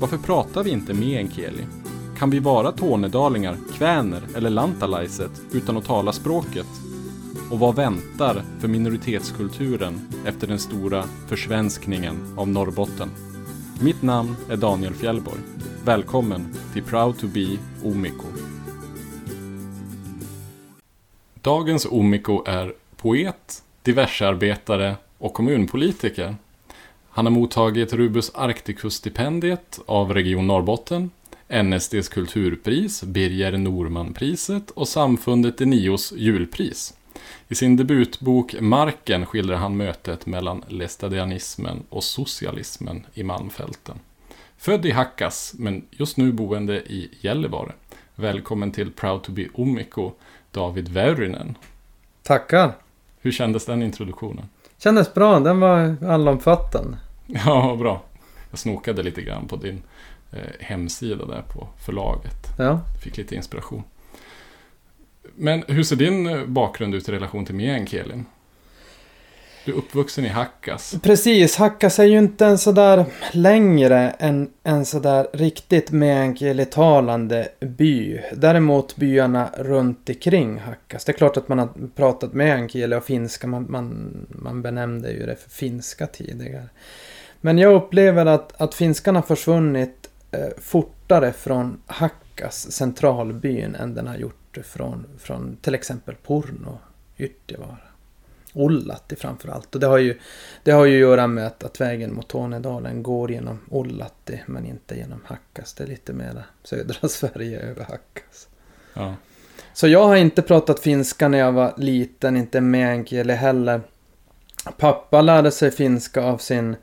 Varför pratar vi inte meänkieli? Kan vi vara tornedalingar, kväner eller lantalaiset utan att tala språket? Och vad väntar för minoritetskulturen efter den stora försvenskningen av Norrbotten? Mitt namn är Daniel Fjällborg. Välkommen till Proud to be Omiko. Dagens Omiko är poet, diversearbetare och kommunpolitiker. Han har mottagit Rubus Arcticus-stipendiet av Region Norrbotten, NSDs kulturpris, Birger Norman-priset och Samfundet de Nios julpris. I sin debutbok Marken skildrar han mötet mellan lestadianismen och socialismen i Malmfälten. Född i Hackas, men just nu boende i Gällivare. Välkommen till Proud to be Omiko, David Väyrynen. Tackar. Hur kändes den introduktionen? Kändes bra, den var allomfattande. Ja, bra. Jag snokade lite grann på din eh, hemsida där på förlaget. Ja. Fick lite inspiration. Men hur ser din eh, bakgrund ut i relation till meänkielin? Du är uppvuxen i Hackas. Precis, Hackas är ju inte en sådär längre än en sådär riktigt meänkielitalande by. Däremot byarna runt omkring Hackas. Det är klart att man har pratat meänkieli och finska. Man, man, man benämnde ju det för finska tidigare. Men jag upplever att, att har försvunnit eh, fortare från Hackas, centralbyn, än den har gjort från, från till exempel Porno, Yttervara. Ullatti framförallt. Och det har ju, det har ju att göra med att, att vägen mot Tornedalen går genom Ullatti men inte genom Hackas. Det är lite mera södra Sverige över Hackas. Ja. Så jag har inte pratat finska när jag var liten, inte meänkieli heller. Pappa lärde sig finska av sin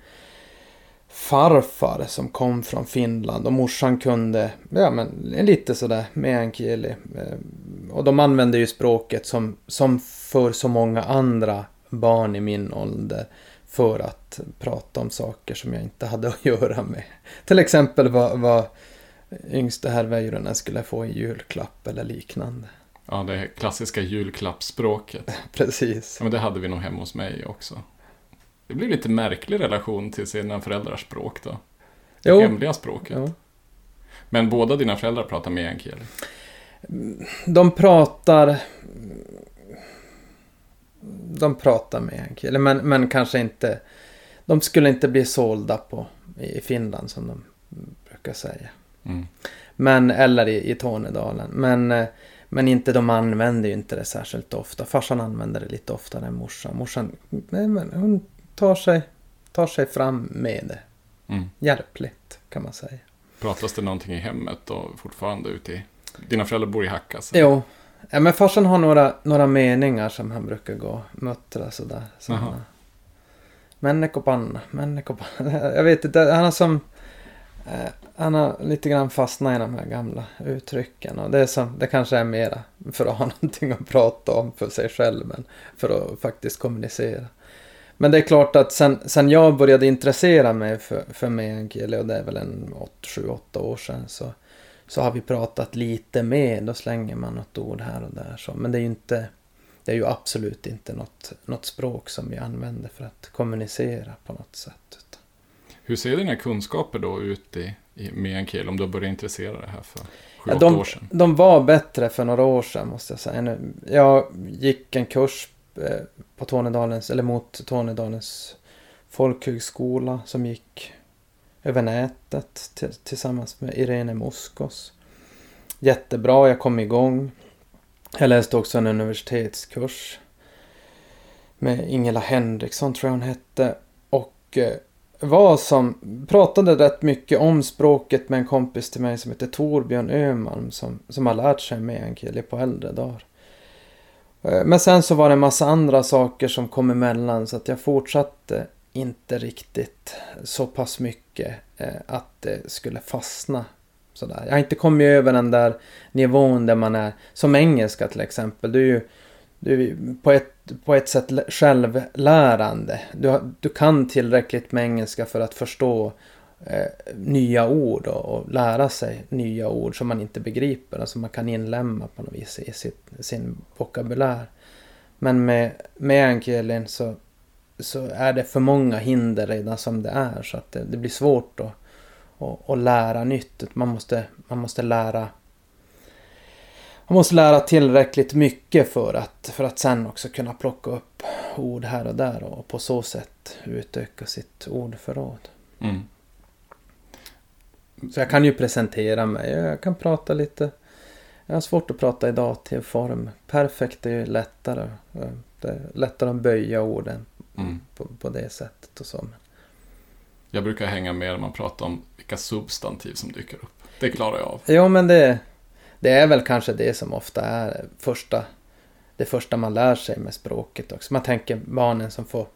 farfar som kom från Finland och morsan kunde, ja men lite sådär meänkieli. Eh, Och de använde ju språket som, som för så många andra barn i min ålder för att prata om saker som jag inte hade att göra med. Till exempel vad, vad yngste Väyrynen skulle få i julklapp eller liknande. ja, det klassiska julklappsspråket. Precis. Ja, men det hade vi nog hemma hos mig också. Det blir lite märklig relation till sina föräldrars språk då. Det Jo. hemliga språket. Ja. Men båda dina föräldrar pratar meänkieli. De pratar... De pratar meänkieli, men, men kanske inte... De skulle inte bli sålda på i Finland som de brukar säga. Mm. Men, eller i, i Tornedalen. Men, eh, men inte, de använder ju inte det särskilt ofta. Farsan använder det lite oftare än morsan. Morsan, nej, men hon tar sig, tar sig fram med det. Mm. Hjälpligt, kan man säga. Pratas det någonting i hemmet och fortfarande ute i... Dina föräldrar bor i Hackas? Jo. Ja, men farsan har några, några meningar som han brukar gå och muttra sådär. Så Jaha. han har- Människopanna, människopanna. Jag vet inte, han har som... Eh, han har lite grann fastnat i de här gamla uttrycken. Och det, är som, det kanske är mera för att ha någonting att prata om för sig själv. Men för att faktiskt kommunicera. Men det är klart att sen, sen jag började intressera mig för, för meänkieli och det är väl en 7-8 år sedan så, så har vi pratat lite mer. Då slänger man något ord här och där. Så. Men det är ju inte det är ju absolut inte något, något språk som vi använder för att kommunicera på något sätt. utan- Hur ser dina kunskaper då ut i, i meänkieli om du börjat intressera dig här för 7-8 Ja, de, år sedan? de var bättre för några år sedan måste jag säga. Jag gick en kurs Eh, på Tornedalens, eller mot Tornedalens folkhögskola som gick över nätet tillsammans med Irene Moskos. Jättebra, jag kom igång. Jag läste också en universitetskurs med Ingela Henriksson tror jag hon hette. Och eh, var som pratade rätt mycket om språket med en kompis till mig som heter Torbjörn Öhman som, som har lärt sig meänkieli på äldre dagar. Eh, men sen så var det en massa andra saker som kom emellan så att jag fortsatte inte riktigt så pass mycket eh, att det skulle fastna Sådär. Jag har inte kommit över den där nivån där man är, som engelska till exempel. Du är ju du är på ett, på ett sätt självlärande. Du, du kan tillräckligt med engelska för att förstå eh, nya ord och, och, lära sig nya ord som man inte begriper. Alltså man kan inlämna på något vis i sitt, sin vokabulär. Men med meänkielin så, så är det för många hinder redan som det är. Så att det, det blir svårt att, att, att lära nytt. Man måste, man måste lära man måste lära tillräckligt mycket för att, för att sen också kunna plocka upp ord här och där och på så sätt utöka sitt ordförråd. Mm. Så jag kan ju presentera mig, jag kan prata lite. Jag har svårt att prata i dativform. Perfekt är ju lättare. Det är lättare att böja orden mm. på, på det sättet och så. Jag brukar hänga med när man pratar om vilka substantiv som dyker upp. Det klarar jag av. Ja, men det, det är väl kanske det som ofta är första, det första man lär sig med språket också. Man tänker barnen som får,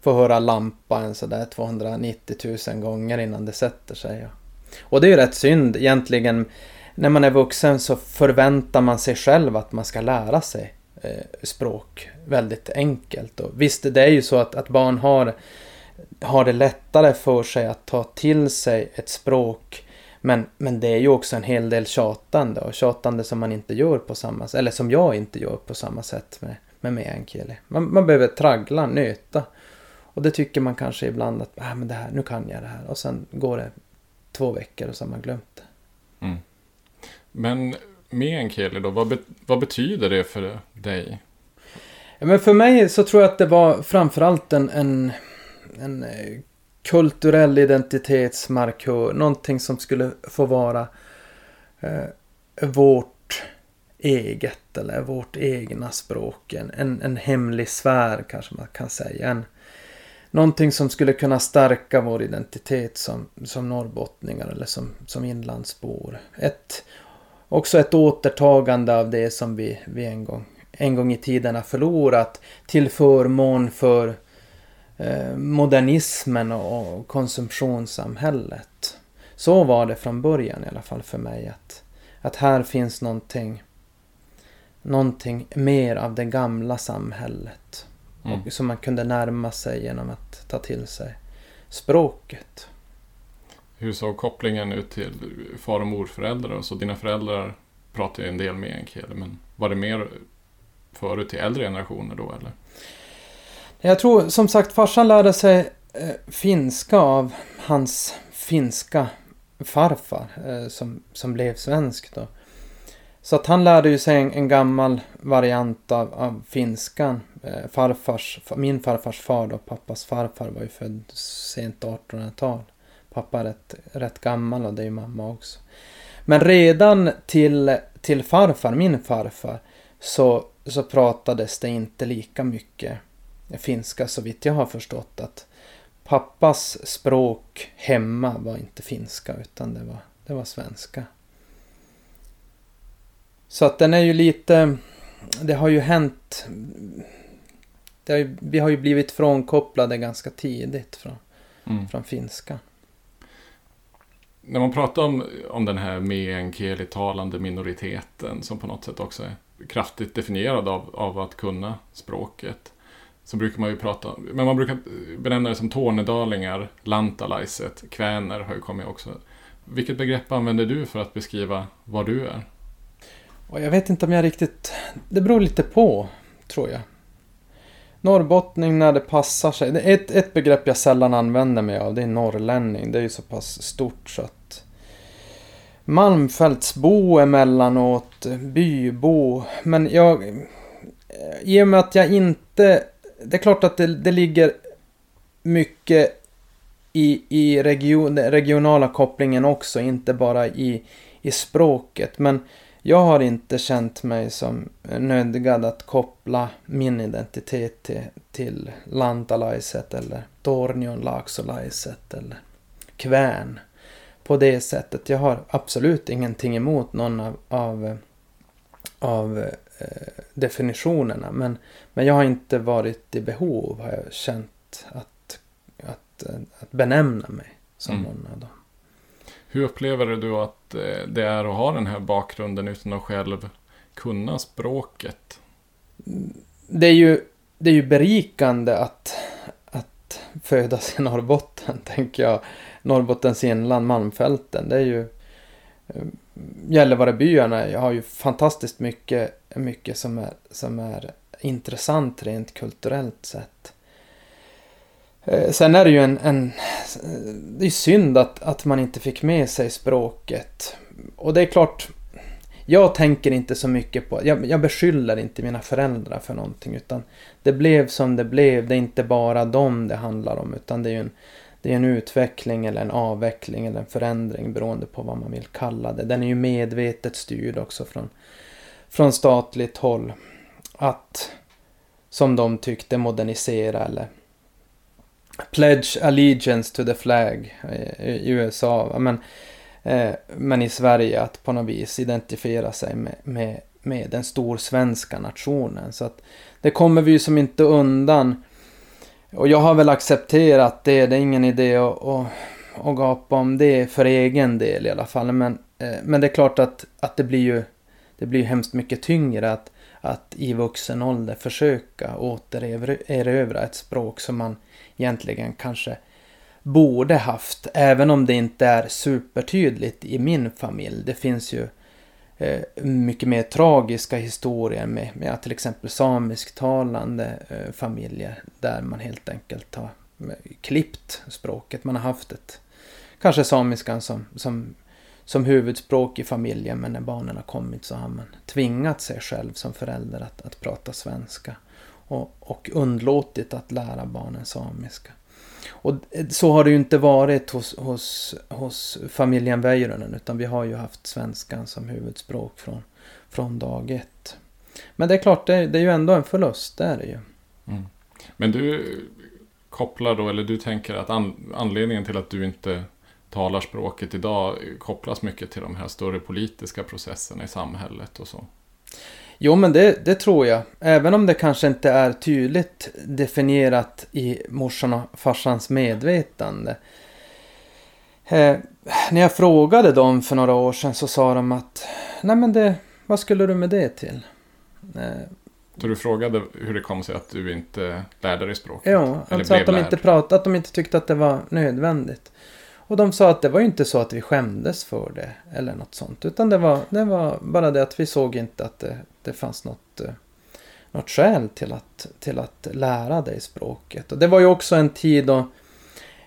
får höra lampa en sådär 290 000 gånger innan det sätter sig. Och och det är ju rätt synd egentligen. När man är vuxen så förväntar man sig själv att man ska lära sig eh, språk väldigt enkelt. Och visst, det är ju så att, att barn har, har det lättare för sig att ta till sig ett språk men, men det är ju också en hel del tjatande och tjatande som man inte gör på samma sätt, eller som jag inte gör på samma sätt med, med meänkieli. Man, man behöver traggla, nöta. Och det tycker man kanske ibland att, ah, men det här, nu kan jag det här. Och sen går det två veckor och så har man glömt det. Mm. Men meänkieli då, vad, be, vad betyder det för dig? Ja, men för mig så tror jag att det var framförallt en, en, en eh, kulturell identitetsmarkör. Någonting som skulle få vara eh, vårt eget eller vårt egna språk. En, en hemlig sfär kanske man kan säga. En, någonting som skulle kunna stärka vår identitet som, som norrbottningar eller som, som inlandsbor. Ett, också ett återtagande av det som vi, vi en, gång, en gång i tiden har förlorat till förmån för Eh, modernismen och konsumtionssamhället. Så var det från början i alla fall för mig. Att, att här finns någonting, någonting mer av det gamla samhället. Mm. Och, som man kunde närma sig genom att ta till sig språket. Hur såg kopplingen ut till far och morföräldrar? Så dina föräldrar pratar ju en del med enkele, men var det mer förut till äldre generationer då eller? Jag tror som sagt farsan lärde sig eh, finska av hans finska farfar eh, som, som blev svensk då. Så att han lärde ju sig en, en gammal variant av, av finskan. Eh, farfars, min farfars far då, pappas farfar var ju född sent 1800-tal. Pappa är rätt, rätt gammal och det är ju mamma också. Men redan till, till farfar, min farfar, så, så pratades det inte lika mycket finska så vitt jag har förstått att pappas språk hemma var inte finska utan det var, det var svenska. Så att den är ju lite, det har ju hänt, har ju, vi har ju blivit frånkopplade ganska tidigt från, mm. från finska. När man pratar om, om den här meänkieli-talande minoriteten som på något sätt också är kraftigt definierad av, av att kunna språket så brukar man ju prata, men man brukar benämna det som tornedalingar, lantalaiset, kväner har ju kommit också. Vilket begrepp använder du för att beskriva vad du är? Och jag vet inte om jag riktigt, det beror lite på, tror jag. Norrbottning när det passar sig. Ett, ett begrepp jag sällan använder mig av det är norrlänning. Det är ju så pass stort så att Malmfältsbo emellanåt, bybo. Men jag... I och med att jag inte det är klart att det, det ligger mycket i, i region, den regionala kopplingen också, inte bara i, i språket. Men jag har inte känt mig som nödgad att koppla min identitet till, till lantalaiset eller tornionlaaksolaiset eller kvän på det sättet. Jag har absolut ingenting emot någon av, av, av Eh, definitionerna. Men, men jag har inte varit i behov, har jag känt, att, att, att benämna mig som mm. någon av dem. Hur upplever du att eh, det är att ha den här bakgrunden utan att själv kunna språket? Det är ju, det är ju berikande att, att födas i Norrbotten, tänker jag. Norrbottens inland, Malmfälten. Det är ju... Eh, Gällivarebyarna har ju fantastiskt mycket, mycket som, är, som är intressant rent kulturellt sett. Eh, sen är det ju en, en det är synd att, att man inte fick med sig språket. Och det är klart, jag tänker inte så mycket på, jag, jag beskyller inte mina föräldrar för någonting utan det blev som det blev. Det är inte bara dem det handlar om utan det är ju en, det är en utveckling eller en avveckling eller en förändring beroende på vad man vill kalla det. Den är ju medvetet styrd också från, från statligt håll. Att, som de tyckte, modernisera eller Pledge allegiance to the flag i USA. Men, eh, men i Sverige att på något vis identifiera sig med, med, med den storsvenska nationen. Så att det kommer vi ju som inte undan. Och jag har väl accepterat det. Det är ingen idé att, att, att gapa om det för egen del i alla fall. Men, eh, men det är klart att, att det blir ju det blir hemskt mycket tyngre att, att i vuxen ålder försöka återerövra ett språk som man egentligen kanske borde haft. Även om det inte är supertydligt i min familj. Det finns ju eh, mycket mer tragiska historier med, med till exempel samisktalande eh, familjer. Där man helt enkelt har eh, klippt språket. Man har haft ett, kanske samiskan som, som, som huvudspråk i familjen. Men när barnen har kommit så har man tvingat sig själv som förälder att, att prata svenska och, och undlåtit att lära barnen samiska. Och så har det ju inte varit hos, hos, hos familjen Väyrynen utan vi har ju haft svenskan som huvudspråk från, från dag ett. Men det är klart, det, det är ju ändå en förlust, det är det ju. Mm. Men du kopplar då, eller du tänker att an, anledningen till att du inte talar språket idag kopplas mycket till de här större politiska processerna i samhället och så? Jo, men det, det tror jag. Även om det kanske inte är tydligt definierat i morsan och farsans medvetande. Eh, när jag frågade dem för några år sedan så sa de att Nej men det, vad skulle du med det till? Eh, så du frågade hur det kom sig att du inte lärde dig språket? Ja, alltså att de, inte pratade, att de inte tyckte att det var nödvändigt. Och de sa att det var ju inte så att vi skämdes för det eller något sånt. Utan det var, det var bara det att vi såg inte att det, det fanns något, eh, något skäl till att, till att lära dig språket. Och det var ju också en tid då,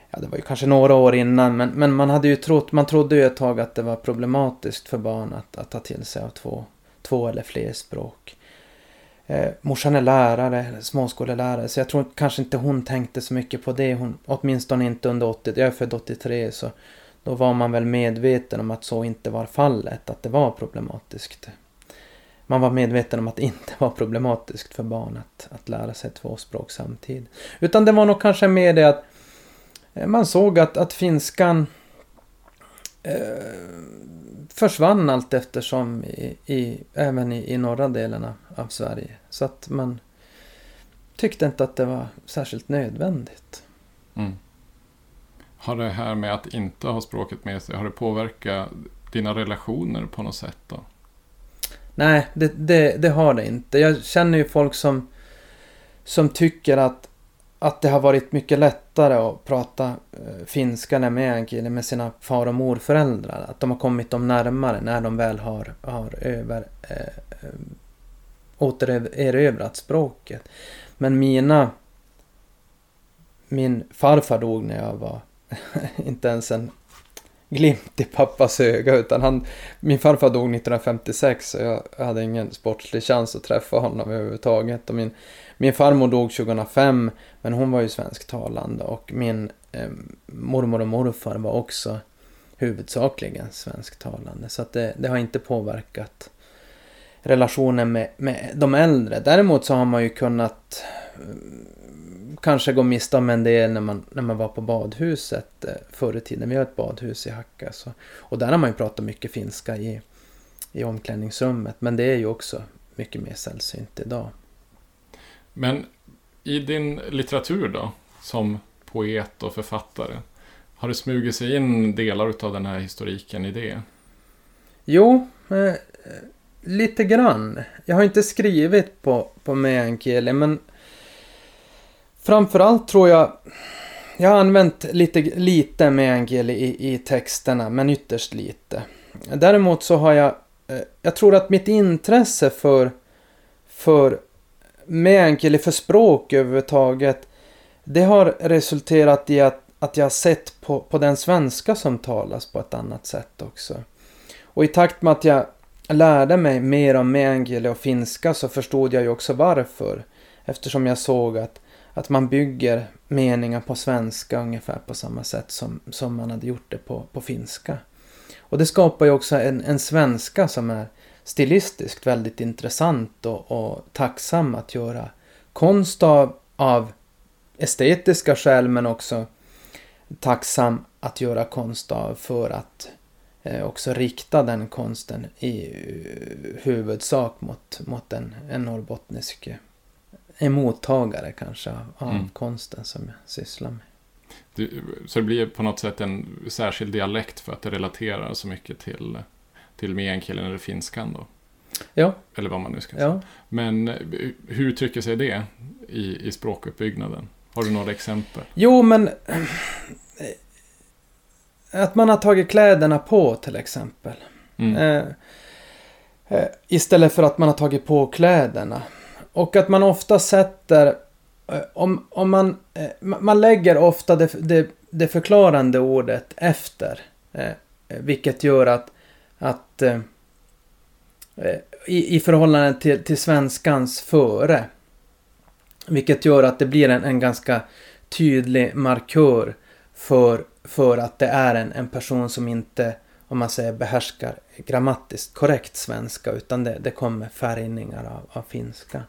ja det var ju kanske några år innan, men, men man hade ju trott, man trodde ju ett tag att det var problematiskt för barn att, att ta till sig av två, två eller fler språk. Eh, morsan är lärare, småskolelärare, så jag tror kanske inte hon tänkte så mycket på det. Hon, åtminstone inte under 80, jag är född 83, så då var man väl medveten om att så inte var fallet, att det var problematiskt. Man var medveten om att det inte var problematiskt för barn att, att lära sig två språk samtidigt. Utan det var nog kanske mer det att eh, man såg att, att finskan eh, försvann allt eftersom i, i, även i, i norra delarna av Sverige. Så att man tyckte inte att det var särskilt nödvändigt. Mm. Har det här med att inte ha språket med sig, har det påverkat dina relationer på något sätt då? Nej, det, det, det har det inte. Jag känner ju folk som, som tycker att att det har varit mycket lättare att prata eh, finska när meänkieli med sina far och morföräldrar. Att de har kommit dem närmare när de väl har, har över, eh, eh återerövrat språket. Men mina... Min farfar dog när jag var inte ens en glimt i pappas öga utan han, min farfar dog 1956 och jag hade ingen sportslig chans att träffa honom överhuvudtaget. Och min, min farmor dog 2005 men hon var ju svensktalande och min eh, mormor och morfar var också huvudsakligen svensktalande. Så att det, det har inte påverkat relationen med, med de äldre. Däremot så har man ju kunnat eh, kanske gå miste om en del när man, när man var på badhuset eh, förr i tiden. Vi har ett badhus i Hacka. Så, och där har man ju pratat mycket finska i, i omklädningsrummet. Men det är ju också mycket mer sällsynt idag. Men i din litteratur då, som poet och författare. Har det smugit sig in delar av den här historiken i det? Jo, eh, lite grann. Jag har inte skrivit på, på meänkieli, men framförallt tror jag jag har använt lite, lite meänkieli i, i texterna, men ytterst lite. Däremot så har jag, eh, jag tror att mitt intresse för, för meänkieli, för språk överhuvudtaget, det har resulterat i att, att jag har sett på, på den svenska som talas på ett annat sätt också. Och i takt med att jag lärde mig mer om meänkieli och finska så förstod jag ju också varför. Eftersom jag såg att, att man bygger meningar på svenska ungefär på samma sätt som, som man hade gjort det på, på finska. Och det skapar ju också en, en svenska som är stilistiskt väldigt intressant och, och tacksam att göra konst av, av estetiska skäl men också tacksam att göra konst av för att eh, också rikta den konsten i eh, huvudsak mot, mot en, en norrbottnisk en mottagare kanske av, mm. konsten som jag sysslar med. Du, så det blir på något sätt en särskild dialekt för att det relaterar så mycket till, till meänkielin eller finskan då? Ja. Eller vad man nu ska säga. Ja. Men eh, hur tycker sig det i, i språkuppbyggnaden? Har du några exempel? Jo, men eh, att man har tagit kläderna på till exempel. Mm. Eh, eh, istället för att man har tagit på kläderna. Och att man ofta sätter... Eh, om, om man, eh, man lägger ofta det, det, det förklarande ordet efter. Eh, vilket gör att, att i, i förhållande till, till svenskans före. Vilket gör att det blir en, en ganska tydlig markör för, för att det är en, en person som inte, om man säger behärskar grammatiskt korrekt svenska, utan det, det kommer färgningar av, av finskan.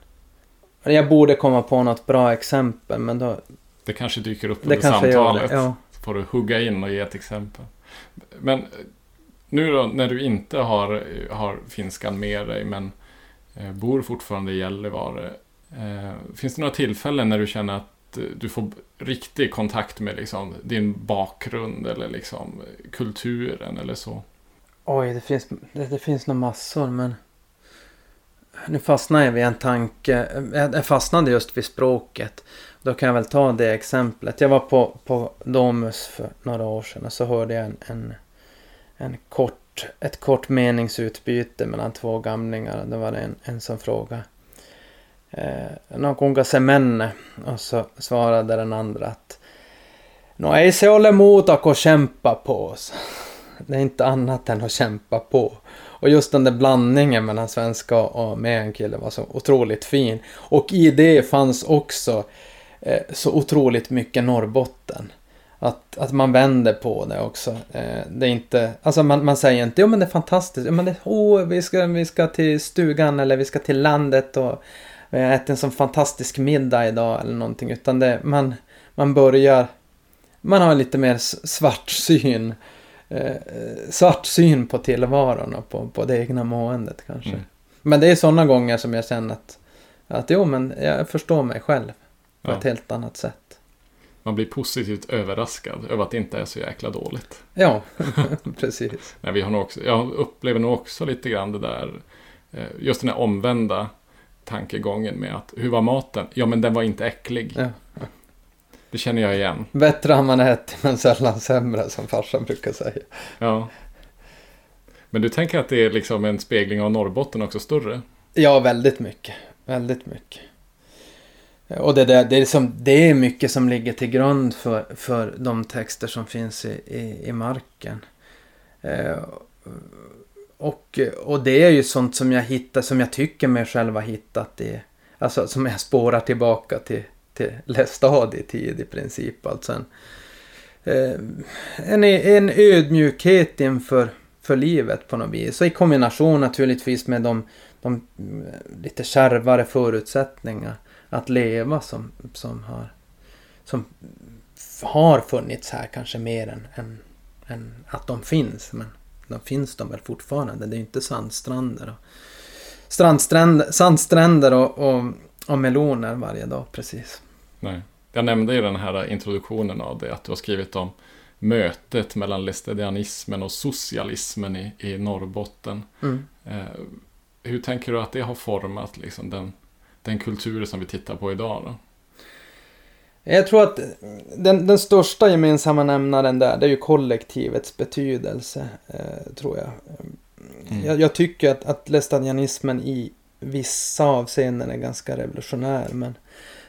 Jag borde komma på något bra exempel, men då... Det kanske dyker upp under samtalet. Det, ja. Så får du hugga in och ge ett exempel. Men nu då, när du inte har, har finskan med dig, men eh, bor fortfarande i Gällivare. Eh, finns det några tillfällen när du känner att du får riktig kontakt med liksom, din bakgrund eller liksom, kulturen eller så? Oj, det finns, det, det finns nog massor, men nu fastnade jag vid en tanke. Eh, jag fastnade just vid språket. Då kan jag väl ta det exemplet. Jag var på, på Domus för några år sedan och så hörde jag en, en, en kort, ett kort meningsutbyte mellan två gamlingar. Då var det en, en som frågade eh, någon se menne? Och så svarade den andra att Nå ei se ole muuta kuin kämpa på oss. Det är inte annat än att kämpa på. Och just den där blandningen mellan svenska och meänkieli var så otroligt fin. Och i det fanns också eh, så otroligt mycket Norrbotten. Att, att man vänder på det också. Eh, det är inte, alltså man, man säger inte, ja men det är fantastiskt, ja men det, oh, vi ska, vi ska till stugan eller vi ska till landet och vi har ätit en sån fantastisk middag idag eller någonting. Utan det, man, man börjar, man har lite mer svart syn eh, svart syn på tillvaron och på, på det egna måendet kanske. Mm. Men det är sådana gånger som jag känner att, att jo, men jag förstår mig själv på ja. ett helt annat sätt. Man blir positivt överraskad över att det inte är så jäkla dåligt. Ja, precis. Nej, vi har nog också, jag upplever nog också lite grann det där, eh, just den här omvända tankegången med att hur var maten? Ja, men den var inte äcklig. Ja. Det känner jag igen. Bättre har man ätit men sällan sämre som farsan brukar säga. Ja. Men du tänker att det är liksom en spegling av Norrbotten också större? Ja, väldigt mycket. Väldigt mycket. Och det, där, det, är som, det är mycket som ligger till grund för, för de texter som finns i, i, i marken. Eh, och, och det är ju sånt som jag hittar, som jag tycker mig själv har hittat i, alltså som jag spårar tillbaka till, till stadietid i princip. Alltså en, eh, en, en ödmjukhet inför för livet på något vis. Så i kombination naturligtvis med de, de eh, lite kärvare förutsättningar att leva som, som, har, som har funnits här kanske mer än, än, än att de finns. Men de finns de väl fortfarande. Det är ju inte sandstränder och, strandstränder, sandstränder och, och, och meloner varje dag precis. Nej. Jag nämnde i den här introduktionen av det att du har skrivit om mötet mellan lästadianismen och socialismen i, i Norrbotten. Mm. Eh, hur tänker du att det har format liksom, den, den kultur som vi tittar på idag? Då? Jag tror att den, den största gemensamma nämnaren där, det är ju kollektivets betydelse, eh, tror jag. Mm. jag. Jag tycker att, att lästadianismen i vissa avseenden är ganska revolutionär, men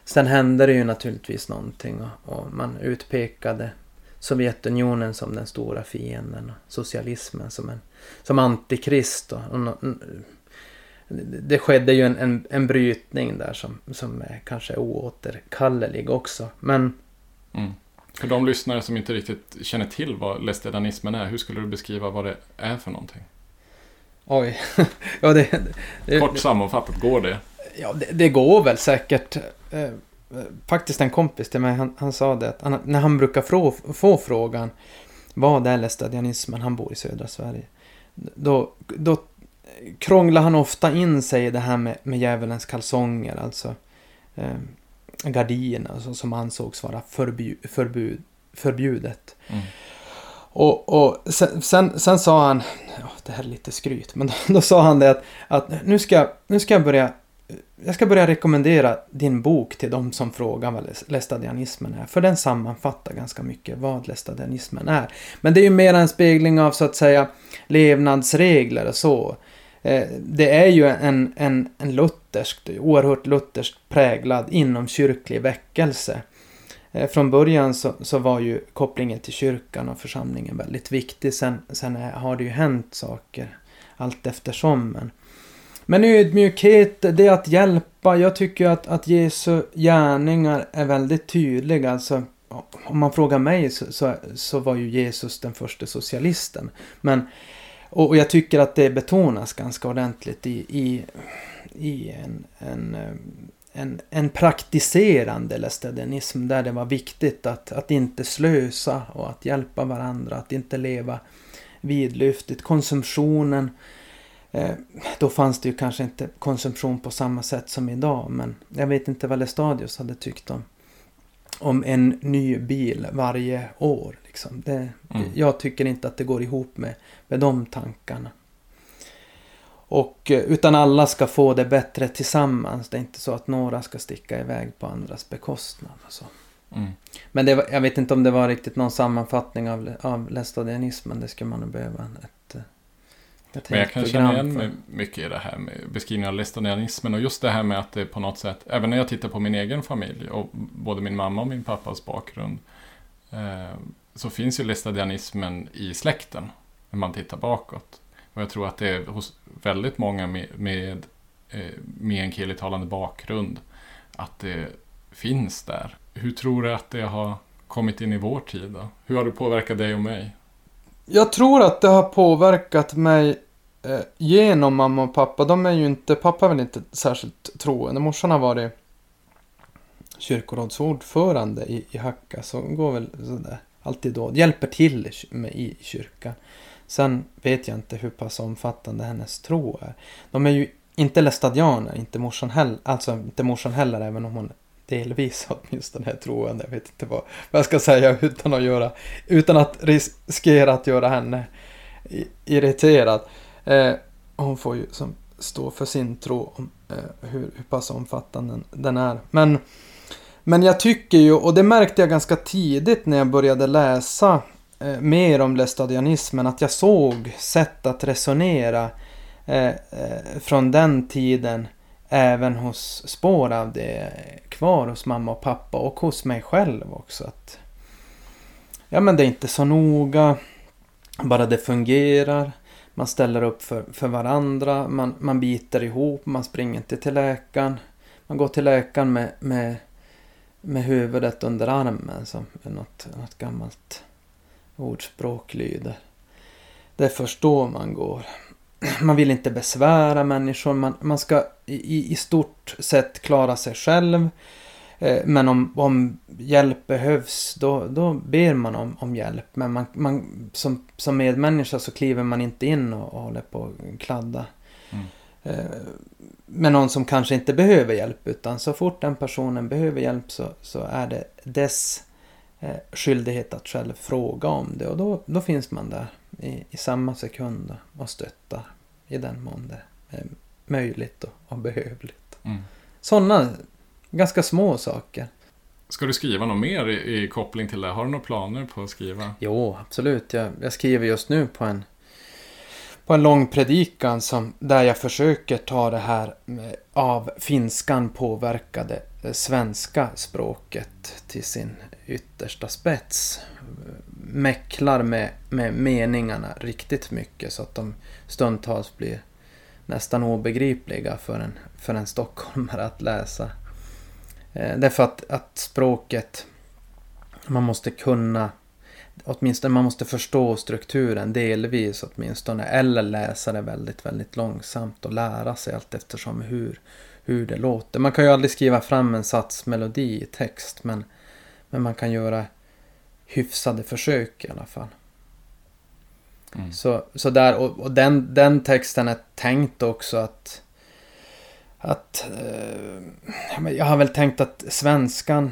sen hände det ju naturligtvis någonting och, och man utpekade Sovjetunionen som den stora fienden och socialismen som en som antikrist. Och, och, det skedde ju en, en, en brytning där som, som är kanske oåterkallelig också. Men... Mm. För de lyssnare som inte riktigt känner till vad lästadianismen är, hur skulle du beskriva vad det är för någonting? Oj. ja, det, det, Kort sammanfattat, går det? Ja, det, det går väl säkert. Eh, faktiskt en kompis till mig, han, han sa det att han, när han brukar få, få frågan vad är lästadianismen, han bor i södra Sverige. Då, då krånglar han ofta in sig i det här med, med djävulens kalsonger, alltså eh, gardiner alltså, som ansågs vara förbjud, förbud, förbjudet. Mm. Och, och sen, sen, sen, sa han, det här är lite skryt, men då, då sa han det att, att nu, ska, nu ska jag börja jag ska börja rekommendera din bok till de som frågar vad lästadianismen är. För den sammanfattar ganska mycket vad lästadianismen är. Men det är ju mer en spegling av så att säga levnadsregler och så. Eh, det är ju en, en, en luthersk, oerhört lutherskt präglad inomkyrklig väckelse. Eh, från början så, så var ju kopplingen till kyrkan och församlingen väldigt viktig. Sen, sen eh, har det ju hänt saker allt eftersom. Men, men ödmjukhet, det är att hjälpa. Jag tycker att, att Jesu gärningar är väldigt tydliga. Alltså, om man frågar mig så, så, så var ju Jesus den första socialisten. Men, och, och, jag tycker att det betonas ganska ordentligt i, i, i en, en, eh, en, en praktiserande lästadianism där det var viktigt att, att inte slösa och att hjälpa varandra, att inte leva vidlyftigt. Konsumtionen Eh, då fanns det ju kanske inte konsumtion på samma sätt som idag. Men jag vet inte vad Lestadius hade tyckt om, om en ny bil varje år. Liksom. Det, mm. Jag tycker inte att det går ihop med, med de tankarna. Och, eh, utan alla ska få det bättre tillsammans. Det är inte så att några ska sticka iväg på andras bekostnad. Och så. Mm. Men var, jag vet inte om det var riktigt någon sammanfattning av, av lästadianismen. Det skulle man nog behöva ett, men jag kan känna igen mig mycket i det här med beskrivningen av lästadianismen och just det här med att det på något sätt, även när jag tittar på min egen familj och både min mamma och min pappas bakgrund, eh, så finns ju lästadianismen i släkten när man tittar bakåt. Och jag tror att det är hos väldigt många med, med eh, meänkielitalande bakgrund att det finns där. Hur tror du att det har kommit in i vår tid då? Hur har det påverkat dig och mig? Jag tror att det har påverkat mig eh, genom mamma och pappa. De är ju inte, pappa är väl inte särskilt troende. Morsan har varit kyrkorådsordförande i, i Hacka. Så går väl sådär alltid då. Hjälper till med, i kyrkan. Sen vet jag inte hur pass omfattande hennes tro är. De är ju inte lästadianer, inte morsan heller. Alltså inte morsan heller, även om hon delvis åtminstone är troende. Jag vet inte vad, vad jag ska säga utan att göra, utan att riskera att göra henne irriterad. Eh, hon får ju som stå för sin tro om eh, hur, hur pass omfattande den är. Men, men jag tycker ju, och det märkte jag ganska tidigt när jag började läsa Eh, mer om lestadianismen, att jag såg sätt att resonera eh, eh, från den tiden även hos spår av det kvar hos mamma och pappa och hos mig själv också. Att, ja men det är inte så noga, bara det fungerar. Man ställer upp för, för varandra, man, man biter ihop, man springer inte till läkaren. Man går till läkaren med, med, med huvudet under armen som något, något gammalt ordspråk lyder. Det är först då man går. Man vill inte besvära människor, man, man ska i, i stort sett klara sig själv. Eh, men om, om hjälp behövs då, då ber man om, om hjälp. Men man, man, som, som medmänniska så kliver man inte in och, och håller på att kladda. Mm. Eh, med någon som kanske inte behöver hjälp utan så fort den personen behöver hjälp så, så är det dess skyldighet att själv fråga om det. Och då, då finns man där i, i samma sekund och stöttar i den mån det är möjligt och, och behövligt. Mm. Sådana ganska små saker. Ska du skriva något mer i, i koppling till det? Har du några planer på att skriva? Jo, absolut. Jag, jag skriver just nu på en, på en lång predikan som, där jag försöker ta det här av finskan påverkade eh, Eh, svenska språket till sin yttersta spets. Mäcklar med, med meningarna riktigt mycket så att de stundtals blir nästan obegripliga för en, för en stockholmare att läsa. Eh, därför att, att språket, man måste kunna, åtminstone man måste förstå strukturen delvis åtminstone, eller läsa det väldigt, väldigt långsamt och lära sig allt eftersom hur, hur det låter. Man kan ju aldrig skriva fram en satsmelodi i text, men, men man kan göra hyfsade försök i alla fall. Mm. Så, så där, och, och den, den texten är tänkt också att att eh, jag har väl tänkt att svenskan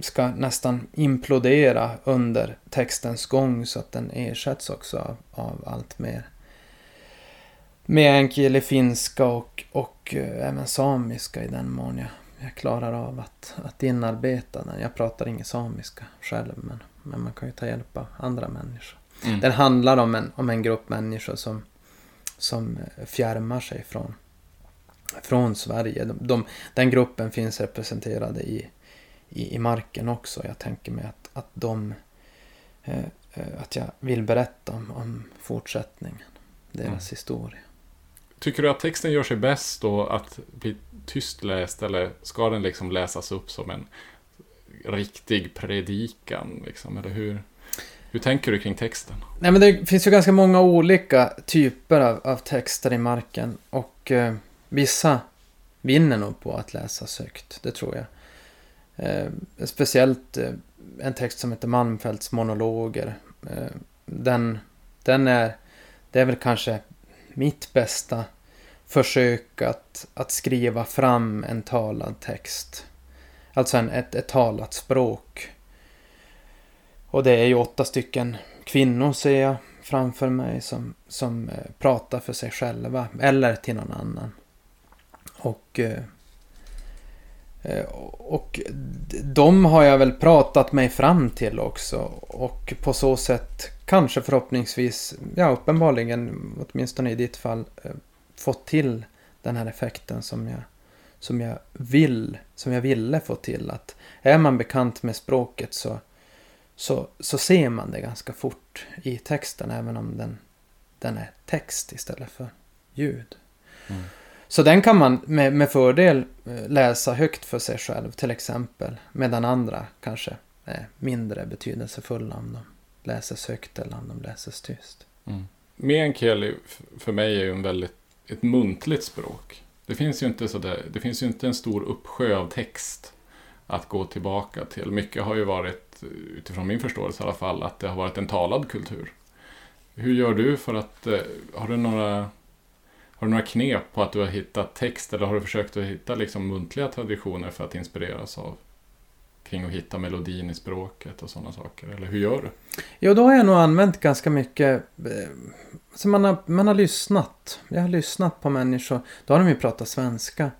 ska nästan implodera under textens gång så att den ersätts också av, av allt mer meänkieli, finska och, och eh, även samiska i den mån jag, jag klarar av att, att inarbeta den. Jag pratar ingen samiska själv men, men man kan ju ta hjälp av andra människor. Mm. Den handlar om en, om en grupp människor som, som fjärmar sig från, från Sverige. De, de, den gruppen finns representerade i, i, i marken också. Jag tänker mig att, att de... Eh, eh att jag vill berätta om, om fortsättningen. Deras Mm. historia. Tycker du att texten gör sig bäst då att bli tyst läst eller ska den liksom läsas upp som en riktig predikan? Liksom? Eller hur, hur tänker du kring texten? Nej men det finns ju ganska många olika typer av, av texter i marken. Och eh, vissa vinner nog på att läsas högt. Det tror jag. Eh, speciellt eh, en text som heter Malmfälts monologer. Eh, den, den är, det är väl kanske mitt bästa försök att, att skriva fram en talad text. Alltså en, ett, ett talat språk. Och det är ju åtta stycken kvinnor ser jag framför mig som, som eh, pratar för sig själva eller till någon annan. Och, eh, eh, och de har jag väl pratat mig fram till också och på så sätt kanske förhoppningsvis, ja uppenbarligen, åtminstone i ditt fall, fått till den här effekten som jag, som jag vill, som jag ville få till. Att är man bekant med språket så, så, så ser man det ganska fort i texten även om den, den är text istället för ljud. Mm. Så den kan man med, med fördel eh, läsa högt för sig själv till exempel. Medan andra kanske är mindre betydelsefulla om de läses högt eller om de läses tyst. Mm. Meänkieli för mig är ju en väldigt, ett muntligt språk. Det finns ju inte så där, det finns ju inte en stor uppsjö av text att gå tillbaka till. Mycket har ju varit, utifrån min förståelse i alla fall, att det har varit en talad kultur. Hur gör du för att, eh, har du några har du några knep på att du har hittat text eller har du försökt att hitta liksom muntliga traditioner för att inspireras av kring att hitta melodin i språket och sådana saker? Eller hur gör du? Jo, då har jag nog använt ganska mycket. Eh, alltså man, har, man har lyssnat. Jag har lyssnat på människor. Då har de ju pratat svenska.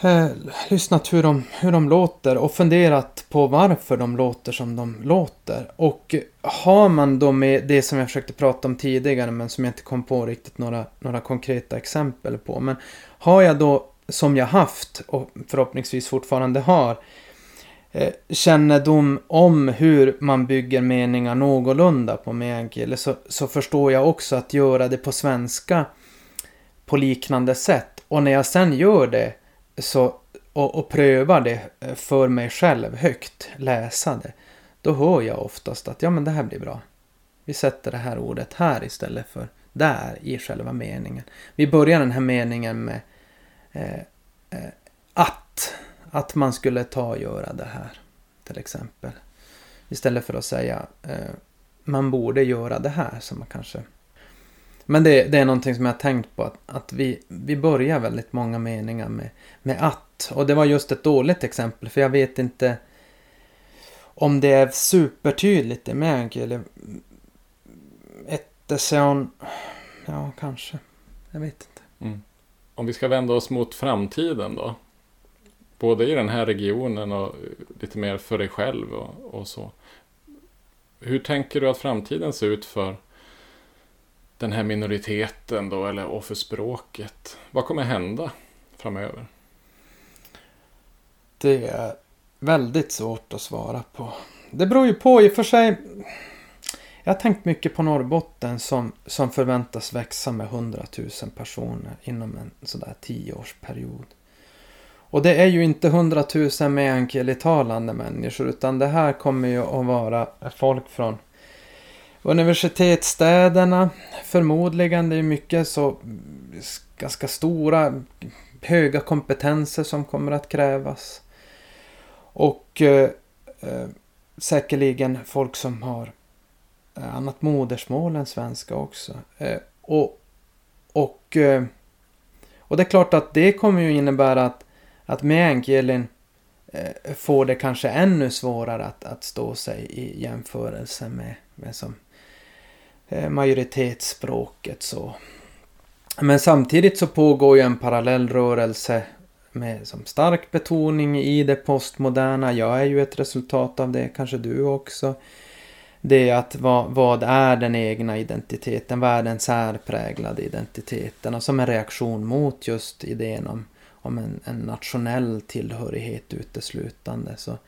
Eh, lyssnat hur de, hur de låter och funderat på varför de låter som de låter. Och har man då med det som jag försökte prata om tidigare men som jag inte kom på riktigt några, några konkreta exempel på. Men har jag då, som jag haft och förhoppningsvis fortfarande har, eh, kännedom om hur man bygger meningar någorlunda på meänkieli så, så förstår jag också att göra det på svenska på liknande sätt. Och när jag sen gör det så, och, och prövar det eh, för mig själv högt, läsa det, då hör jag oftast att ja men det här blir bra. Vi sätter det här ordet här istället för där i själva meningen. Vi börjar den här meningen med eh, eh, att att man skulle ta och göra det här. Till exempel. Istället för att säga eh, man borde göra det här som man kanske... Men det, det är någonting som jag har tänkt på att, att vi, vi börjar väldigt många meningar med, med att. Och det var just ett dåligt exempel för jag vet inte om det är supertydligt i meänkieli. Että se. Ja, kanske. Jag vet inte. Mm. Om vi ska vända oss mot framtiden då. Både i den här regionen och lite mer för dig själv och, och så. Hur tänker du att framtiden ser ut för den här minoriteten då, eller och för språket? Vad kommer hända framöver? Det är väldigt svårt att svara på. Det beror ju på i och för sig. Jag har tänkt mycket på Norrbotten som, som förväntas växa med 100 000 personer inom en sådär tioårsperiod. Och det är ju inte hundratusen meänkielitalande människor utan det här kommer ju att vara folk från universitetsstäderna. Förmodligen, det är mycket så ganska stora, höga kompetenser som kommer att krävas. Och eh, eh, säkerligen folk som har eh, annat modersmål än svenska också. Eh, och, och, eh, och det är klart att det kommer ju innebära att, att meänkielin eh, får det kanske ännu svårare att, att stå sig i jämförelse med, med som eh, majoritetsspråket. Så. Men samtidigt så pågår ju en parallell rörelse med som stark betoning i det postmoderna. Jag är ju ett resultat av det, kanske du också. Det är att vad, vad är den egna identiteten? Vad är den särpräglade identiteten? Och som en reaktion mot just idén om, om en, en nationell tillhörighet uteslutande. Så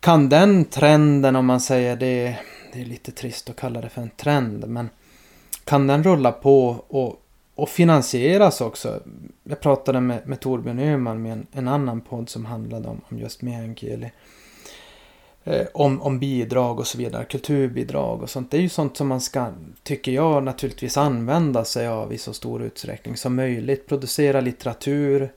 kan den trenden, om man säger det, det är lite trist att kalla det för en trend, men kan den rulla på och och finansieras också. Jag pratade med, med Torbjörn Öhman med en, en annan podd som handlade om, om just meänkieli. Eh, om, om bidrag och så vidare, kulturbidrag och sånt. Det är ju sånt som man ska, tycker jag, naturligtvis använda sig av i så stor utsträckning som möjligt. Producera litteratur.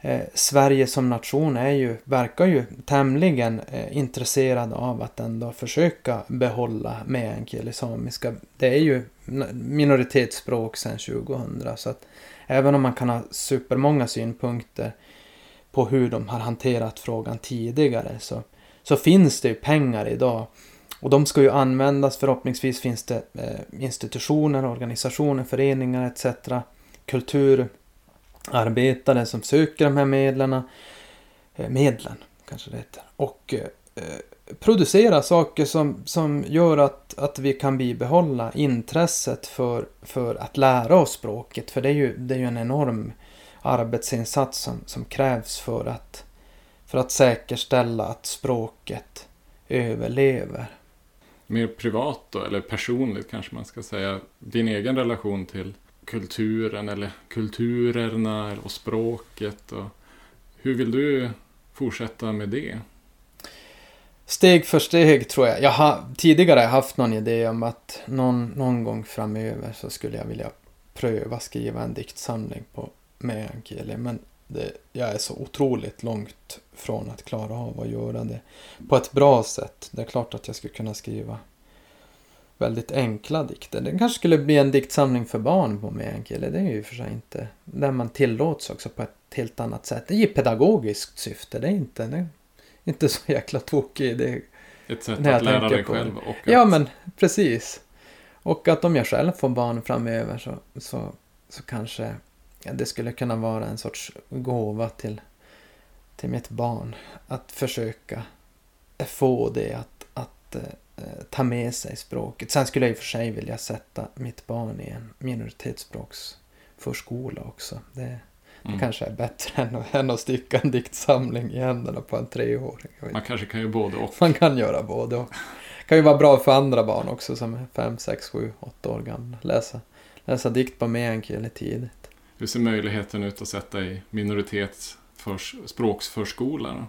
Eh, Sverige som nation är ju, verkar ju tämligen eh, intresserad av att ändå försöka behålla meänkieli samiska. Det är ju minoritetsspråk sedan 2000. Så att även om man kan ha supermånga synpunkter på hur de har hanterat frågan tidigare så, så finns det ju pengar idag. Och de ska ju användas, förhoppningsvis finns det eh, institutioner, organisationer, föreningar etc. Kulturarbetare som söker de här medlen. Eh, medlen kanske det heter. Och eh, producera saker som, som gör att, att vi kan bibehålla intresset för, för att lära oss språket. För det är ju, det är ju en enorm arbetsinsats som, som krävs för att, för att säkerställa att språket överlever. Mer privat då, eller personligt kanske man ska säga. Din egen relation till kulturen eller kulturerna och språket. Och hur vill du fortsätta med det? Steg för steg tror jag. Jag har tidigare haft någon idé om att någon, någon gång framöver så skulle jag vilja pröva skriva en diktsamling på meänkieli. Men det, jag är så otroligt långt från att klara av att göra det på ett bra sätt. Det är klart att jag skulle kunna skriva väldigt enkla dikter. Det kanske skulle bli en diktsamling för barn på meänkieli. Det är ju för sig inte... Där man tillåts också på ett helt annat sätt. Det är pedagogiskt syfte. Det är inte... Det inte så jäkla tokig idé. Ett sätt att lära dig själv och att... Ja, men precis. Och att om jag själv får barn framöver så, så, så kanske det skulle kunna vara en sorts gåva till, till mitt barn. Att försöka få det att, att eh, ta med sig språket. Sen skulle jag i och för sig vilja sätta mitt barn i en minoritetsspråksförskola också. Det, det mm. kanske är bättre än, än att sticka en diktsamling i händerna på en treåring. Man kanske kan göra både och. Man kan göra både och. Det kan ju vara bra för andra barn också som är 5, 6, 7, 8 år gamla. Läsa, läsa dikt på meänkieli tidigt. Hur ser möjligheten ut att sätta i minoritetsspråksförskola?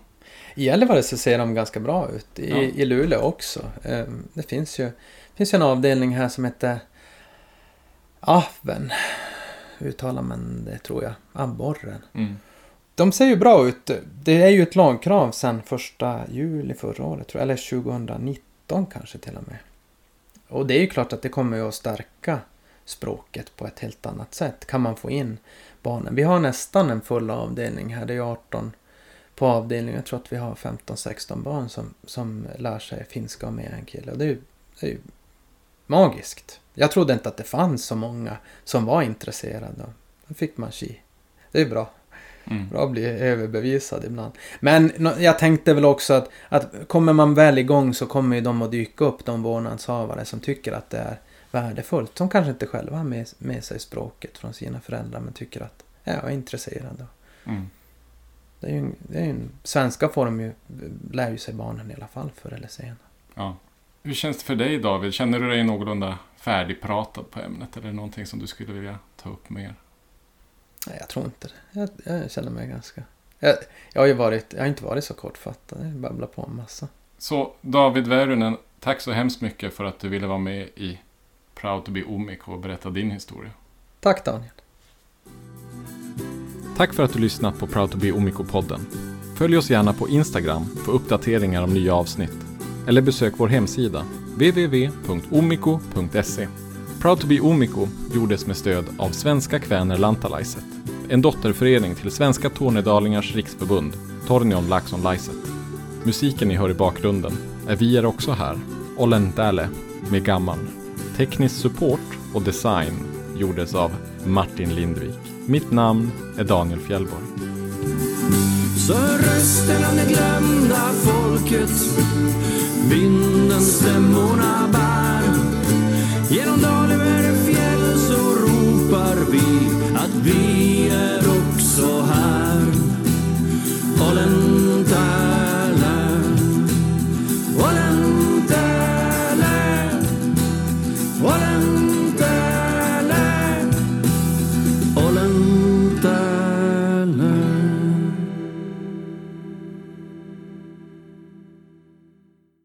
I Gällivare så ser de ganska bra ut. I, ja. i Luleå också. Ehm, det finns ju, finns ju en avdelning här som heter Ahven uttalar man det tror jag. Abborren. Mm. De ser ju bra ut. Det är ju ett lagkrav sedan första juli förra året, tror jag. eller 2019 kanske till och med. Och det är ju klart att det kommer att stärka språket på ett helt annat sätt. Kan man få in barnen. Vi har nästan en full avdelning här. Det är 18 på avdelningen. Jag tror att vi har 15-16 barn som, som lär sig finska och meänkieli. Och det är ju, det är ju magiskt. Jag trodde inte att det fanns så många som var intresserade. Då fick man chi. Det är bra. Mm. Bra att bli överbevisad ibland. Men jag tänkte väl också att, att kommer man väl igång så kommer ju de att dyka upp, de vårdnadshavare som tycker att det är värdefullt. Som kanske inte själva har med, med sig språket från sina föräldrar men tycker att ja, jag är intresserad. Mm. Det är ju, det är en, svenska får de ju, lär ju sig barnen i alla fall förr eller senare. Ja. Hur känns det för dig David? Känner du dig någorlunda färdigpratad på ämnet? Eller någonting som du skulle vilja ta upp mer? Nej, jag tror inte det. Jag, jag känner mig ganska... Jag, jag har ju varit, jag har inte varit så kortfattad. Jag babblar på en massa. Så David Väyrynen, tack så hemskt mycket för att du ville vara med i Proud to be Omik och berätta din historia. Tack Daniel. Tack för att du lyssnat på Proud to be Omiko-podden. Följ oss gärna på Instagram för uppdateringar om nya avsnitt. Eller besök vår hemsida, www.omiko.se. Proud to be Omiko gjordes med stöd av Svenska Kväner Lantalaiset, en dotterförening till Svenska Tornedalingars riksförbund, Tornion Laxon Laiset. Musiken ni hör i bakgrunden är Vi är också här, Olen Däle med Gammal. Teknisk support och design gjordes av Martin Lindvik. Mitt namn är Daniel Fjellborg. Så rösten av det glömda folket Vinden stämmorna bär Genom dal över fjäll så ropar vi att vi är också här Holland